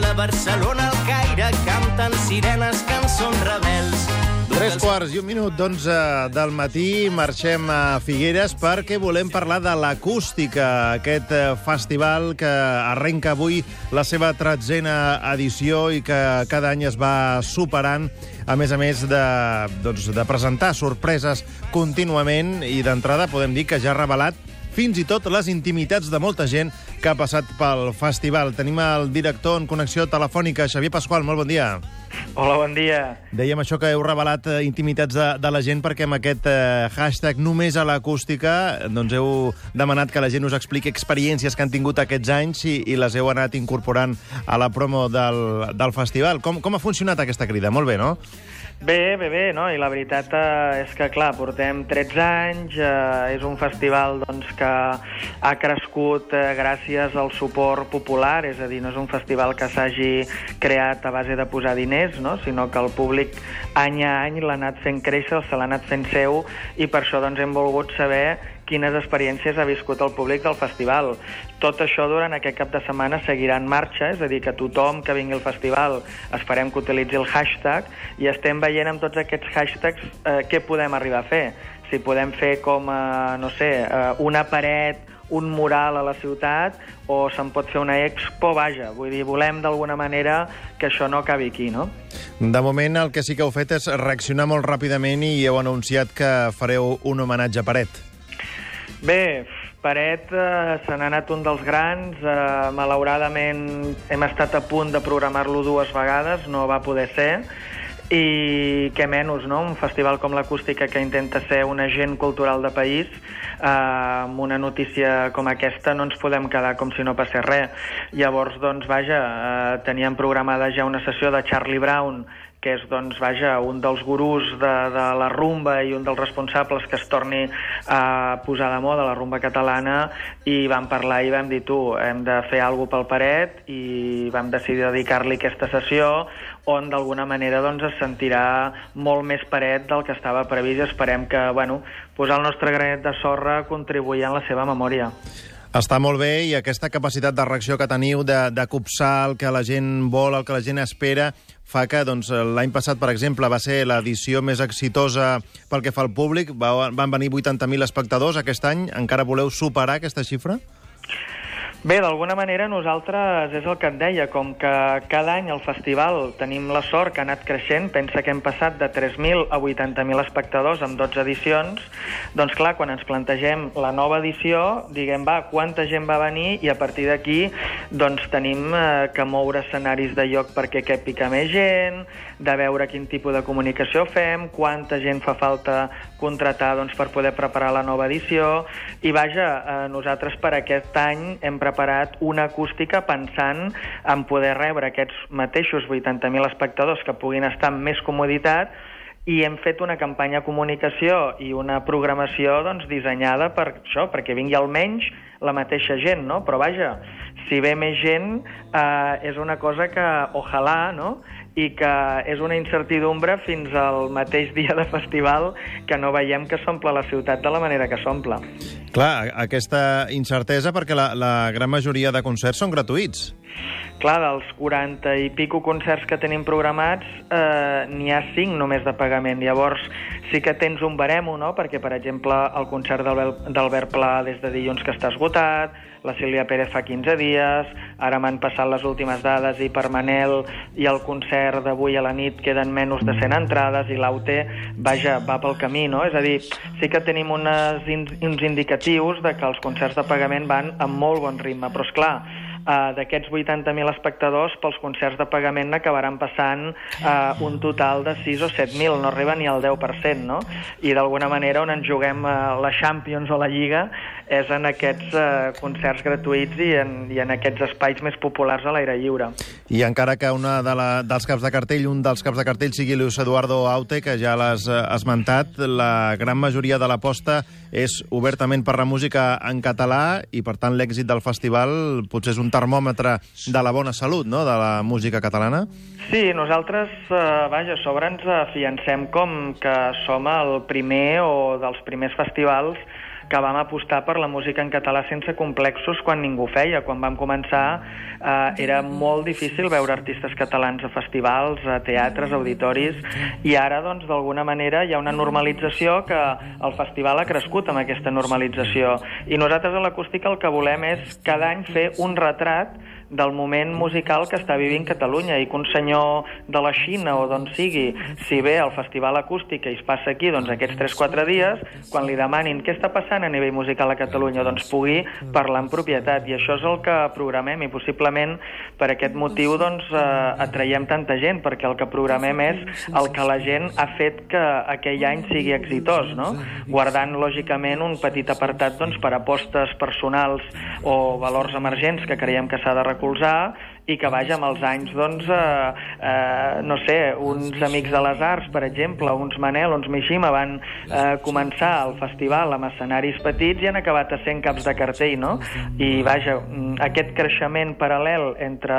la Barcelona, al Caire, canten sirenes, cançons rebels. Tres quarts i un minut d'onze del matí marxem a Figueres perquè volem parlar de l'acústica, aquest eh, festival que arrenca avui la seva tretzena edició i que cada any es va superant, a més a més de, doncs, de presentar sorpreses contínuament i d'entrada podem dir que ja ha revelat fins i tot les intimitats de molta gent que ha passat pel festival. Tenim el director en connexió telefònica, Xavier Pasqual, molt bon dia. Hola, bon dia. Dèiem això que heu revelat eh, intimitats de, de la gent perquè amb aquest eh, hashtag només a l'acústica doncs heu demanat que la gent us expliqui experiències que han tingut aquests anys i, i les heu anat incorporant a la promo del, del festival. Com, com ha funcionat aquesta crida? Molt bé, no? Bé, bé, bé, no? I la veritat eh, és que, clar, portem 13 anys, eh, és un festival doncs, que ha crescut eh, gràcies al suport popular, és a dir, no és un festival que s'hagi creat a base de posar diners, no? sinó que el públic any a any l'ha anat fent créixer, se l'ha anat fent seu, i per això doncs, hem volgut saber quines experiències ha viscut el públic del festival. Tot això durant aquest cap de setmana seguirà en marxa, és a dir, que tothom que vingui al festival esperem que utilitzi el hashtag i estem veient amb tots aquests hashtags eh, què podem arribar a fer. Si podem fer com, eh, no sé, eh, una paret un mural a la ciutat o se'n pot fer una expo, vaja, vull dir, volem d'alguna manera que això no acabi aquí, no? De moment el que sí que heu fet és reaccionar molt ràpidament i heu anunciat que fareu un homenatge a Paret. Bé, Paret eh, se n'ha anat un dels grans. Eh, malauradament hem estat a punt de programar-lo dues vegades, no va poder ser. I què menys, no? Un festival com l'Acústica que intenta ser un agent cultural de país, eh, amb una notícia com aquesta no ens podem quedar com si no passés res. Llavors, doncs, vaja, eh, teníem programada ja una sessió de Charlie Brown que és, doncs, vaja, un dels gurús de, de la rumba i un dels responsables que es torni a posar de moda la rumba catalana i vam parlar i vam dir, tu, hem de fer alguna pel paret i vam decidir dedicar-li aquesta sessió on d'alguna manera doncs, es sentirà molt més paret del que estava previst i esperem que, bueno, posar el nostre granet de sorra contribuir en la seva memòria. Està molt bé i aquesta capacitat de reacció que teniu de, de copsar el que la gent vol, el que la gent espera, fa que doncs, l'any passat, per exemple, va ser l'edició més exitosa pel que fa al públic, va, van venir 80.000 espectadors. Aquest any encara voleu superar aquesta xifra? Bé, d'alguna manera nosaltres, és el que et deia, com que cada any el festival tenim la sort que ha anat creixent, pensa que hem passat de 3.000 a 80.000 espectadors en 12 edicions, doncs clar, quan ens plantegem la nova edició, diguem, va, quanta gent va venir? I a partir d'aquí doncs tenim eh, que moure escenaris de lloc perquè pica més gent, de veure quin tipus de comunicació fem, quanta gent fa falta contratar doncs, per poder preparar la nova edició, i vaja, eh, nosaltres per aquest any hem preparat una acústica pensant en poder rebre aquests mateixos 80.000 espectadors que puguin estar amb més comoditat i hem fet una campanya de comunicació i una programació doncs, dissenyada per això, perquè vingui almenys la mateixa gent, no? Però vaja, si ve més gent eh, és una cosa que, ojalà, no?, i que és una incertidumbre fins al mateix dia de festival que no veiem que s'omple la ciutat de la manera que s'omple. Clar, aquesta incertesa perquè la, la gran majoria de concerts són gratuïts. Clar, dels 40 i pico concerts que tenim programats, eh, n'hi ha 5 només de pagament. Llavors, sí que tens un baremo, no?, perquè, per exemple, el concert d'Albert Pla des de dilluns que està esgotat, la Sílvia Pérez fa 15 dies, ara m'han passat les últimes dades i per Manel i el concert d'avui a la nit queden menys de 100 entrades i l'AUTE, vaja, va pel camí, no? És a dir, sí que tenim unes, uns indicatius de que els concerts de pagament van amb molt bon ritme, però és clar, uh, d'aquests 80.000 espectadors, pels concerts de pagament n'acabaran passant uh, un total de 6 o 7.000, no arriba ni al 10%, no? I d'alguna manera on ens juguem uh, la Champions o la Lliga és en aquests uh, concerts gratuïts i en, i en aquests espais més populars a l'aire lliure. I encara que una de la, dels caps de cartell, un dels caps de cartell sigui Luis Eduardo Aute, que ja l'has esmentat, la gran majoria de l'aposta és obertament per la música en català i, per tant, l'èxit del festival potser és un termòmetre de la bona salut, no?, de la música catalana? Sí, nosaltres, eh, vaja, a sobre ens afiancem com que som el primer o dels primers festivals que vam apostar per la música en català sense complexos quan ningú feia. Quan vam començar eh, era molt difícil veure artistes catalans a festivals, a teatres, auditoris, i ara, doncs, d'alguna manera hi ha una normalització que el festival ha crescut amb aquesta normalització. I nosaltres a l'acústica el que volem és cada any fer un retrat del moment musical que està vivint Catalunya i que un senyor de la Xina o d'on sigui, si ve al Festival Acústic i es passa aquí doncs, aquests 3-4 dies, quan li demanin què està passant a nivell musical a Catalunya, doncs pugui parlar en propietat. I això és el que programem i possiblement per aquest motiu doncs, eh, atraiem tanta gent, perquè el que programem és el que la gent ha fet que aquell any sigui exitós, no? guardant lògicament un petit apartat doncs, per apostes personals o valors emergents que creiem que s'ha de recolzar i que, vaja, amb els anys, doncs, eh, eh, no sé, uns amics de les arts, per exemple, uns Manel, uns Mishima, van eh, començar el festival amb escenaris petits i han acabat a 100 caps de cartell, no? I, vaja, mm, aquest creixement paral·lel entre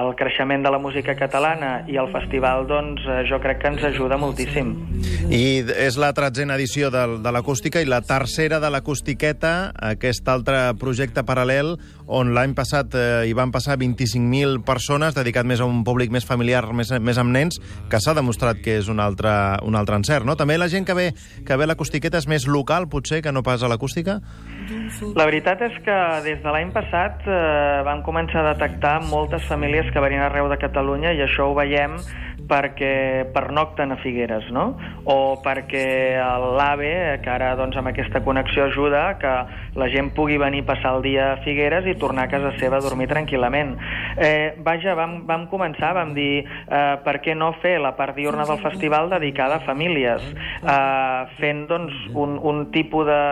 el creixement de la música catalana i el festival, doncs, eh, jo crec que ens ajuda moltíssim. I és la tretzena edició de, de l'acústica i la tercera de l'acústiqueta, aquest altre projecte paral·lel on l'any passat eh, hi van passar 25.000 persones, dedicat més a un públic més familiar, més, més amb nens, que s'ha demostrat que és un altre, un altre encert, no? També la gent que ve, que ve a l'acústiqueta és més local, potser, que no pas a l'acústica? La veritat és que des de l'any passat eh, vam començar a detectar moltes famílies que venien arreu de Catalunya i això ho veiem perquè pernocten a Figueres, no? O perquè l'AVE, que ara doncs, amb aquesta connexió ajuda que la gent pugui venir passar el dia a Figueres i tornar a casa seva a dormir tranquil·lament. Eh, vaja, vam, vam començar, vam dir eh, per què no fer la part diurna del festival dedicada a famílies, eh, fent doncs, un, un tipus de,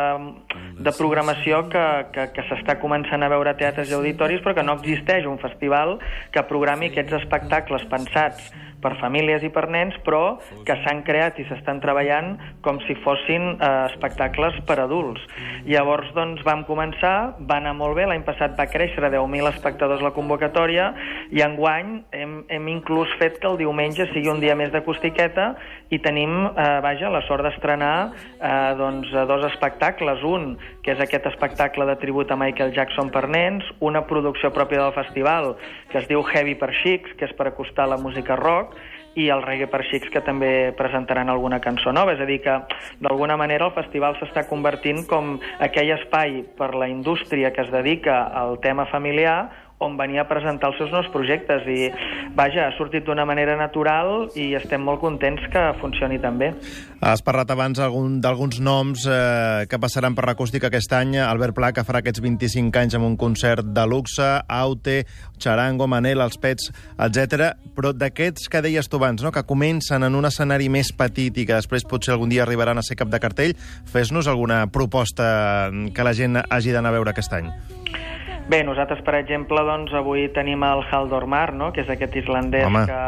de programació que, que, que s'està començant a veure a teatres i auditoris però que no existeix un festival que programi aquests espectacles pensats per famílies i per nens, però que s'han creat i s'estan treballant com si fossin eh, espectacles per adults. Llavors, doncs, vam començar, va anar molt bé, l'any passat va créixer a 10.000 espectadors la convocatòria, i enguany hem, hem inclús fet que el diumenge sigui un dia més d'acústiqueta i tenim, eh, vaja, la sort d'estrenar eh, doncs, dos espectacles. Un, que és aquest espectacle de tribut a Michael Jackson per nens, una producció pròpia del festival que es diu Heavy per Xics, que és per acostar la música rock i el reggae per xics que també presentaran alguna cançó nova. És a dir, que d'alguna manera el festival s'està convertint com aquell espai per la indústria que es dedica al tema familiar on venia a presentar els seus nous projectes i, vaja, ha sortit d'una manera natural i estem molt contents que funcioni tan bé. Has parlat abans d'alguns noms eh, que passaran per l'acústica aquest any. Albert Pla, que farà aquests 25 anys amb un concert de luxe, Aute, Charango, Manel, Els Pets, etc. Però d'aquests que deies tu abans, no? que comencen en un escenari més petit i que després potser algun dia arribaran a ser cap de cartell, fes-nos alguna proposta que la gent hagi d'anar a veure aquest any. Bé, nosaltres, per exemple, doncs, avui tenim el Haldor Mar, no? que és aquest islandès que,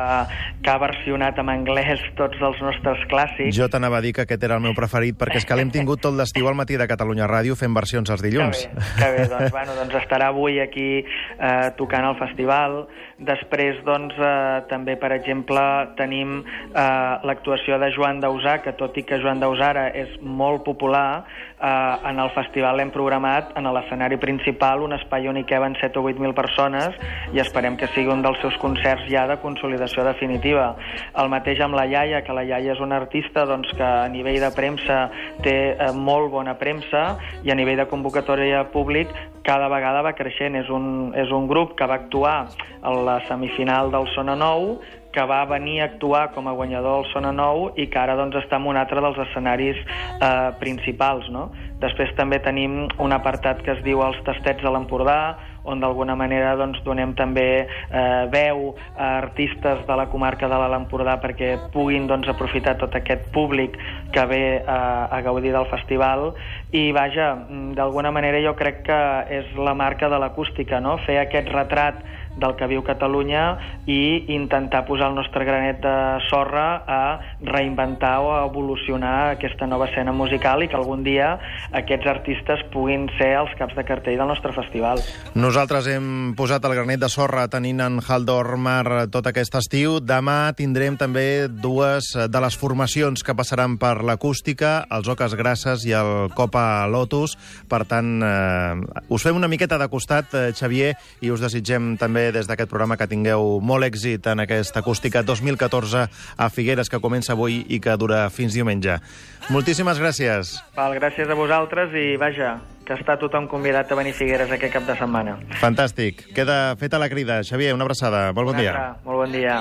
que ha versionat en anglès tots els nostres clàssics. Jo t'anava a dir que aquest era el meu preferit, perquè és que l'hem tingut tot l'estiu al matí de Catalunya Ràdio fent versions els dilluns. Que bé, que bé. Doncs, bueno, doncs estarà avui aquí eh, tocant al festival. Després, doncs, eh, també, per exemple, tenim eh, l'actuació de Joan Dausà, que tot i que Joan Dausà és molt popular, eh, en el festival l'hem programat en l'escenari principal un espai on hi queben 7 o 8.000 persones i esperem que sigui un dels seus concerts ja de consolidació definitiva. El mateix amb la Iaia, que la Iaia és una artista doncs, que a nivell de premsa té eh, molt bona premsa i a nivell de convocatòria públic cada vegada va creixent. És un, és un grup que va actuar a la semifinal del Sona Nou, que va venir a actuar com a guanyador del Sona Nou i que ara doncs, està en un altre dels escenaris eh, principals. No? Després també tenim un apartat que es diu Els tastets de l'Empordà, on d'alguna manera doncs, donem també eh, veu a artistes de la comarca de l'Alt Empordà perquè puguin doncs, aprofitar tot aquest públic que ve a, a gaudir del festival i vaja, d'alguna manera jo crec que és la marca de l'acústica, no? fer aquest retrat del que viu Catalunya i intentar posar el nostre granet de sorra a reinventar o a evolucionar aquesta nova escena musical i que algun dia aquests artistes puguin ser els caps de cartell del nostre festival. Nosaltres hem posat el granet de sorra tenint en Haldor Mar tot aquest estiu. Demà tindrem també dues de les formacions que passaran per l'acústica, els Oques Grasses i el Copa Lotus. Per tant, eh, us fem una miqueta de costat, eh, Xavier, i us desitgem també des d'aquest programa que tingueu molt èxit en aquesta acústica 2014 a Figueres, que comença avui i que dura fins diumenge. Moltíssimes gràcies. Val, gràcies a vosaltres i vaja, que està tothom convidat a venir a Figueres aquest cap de setmana. Fantàstic. Queda feta la crida. Xavier, una abraçada. Molt bon dia. Molt bon dia.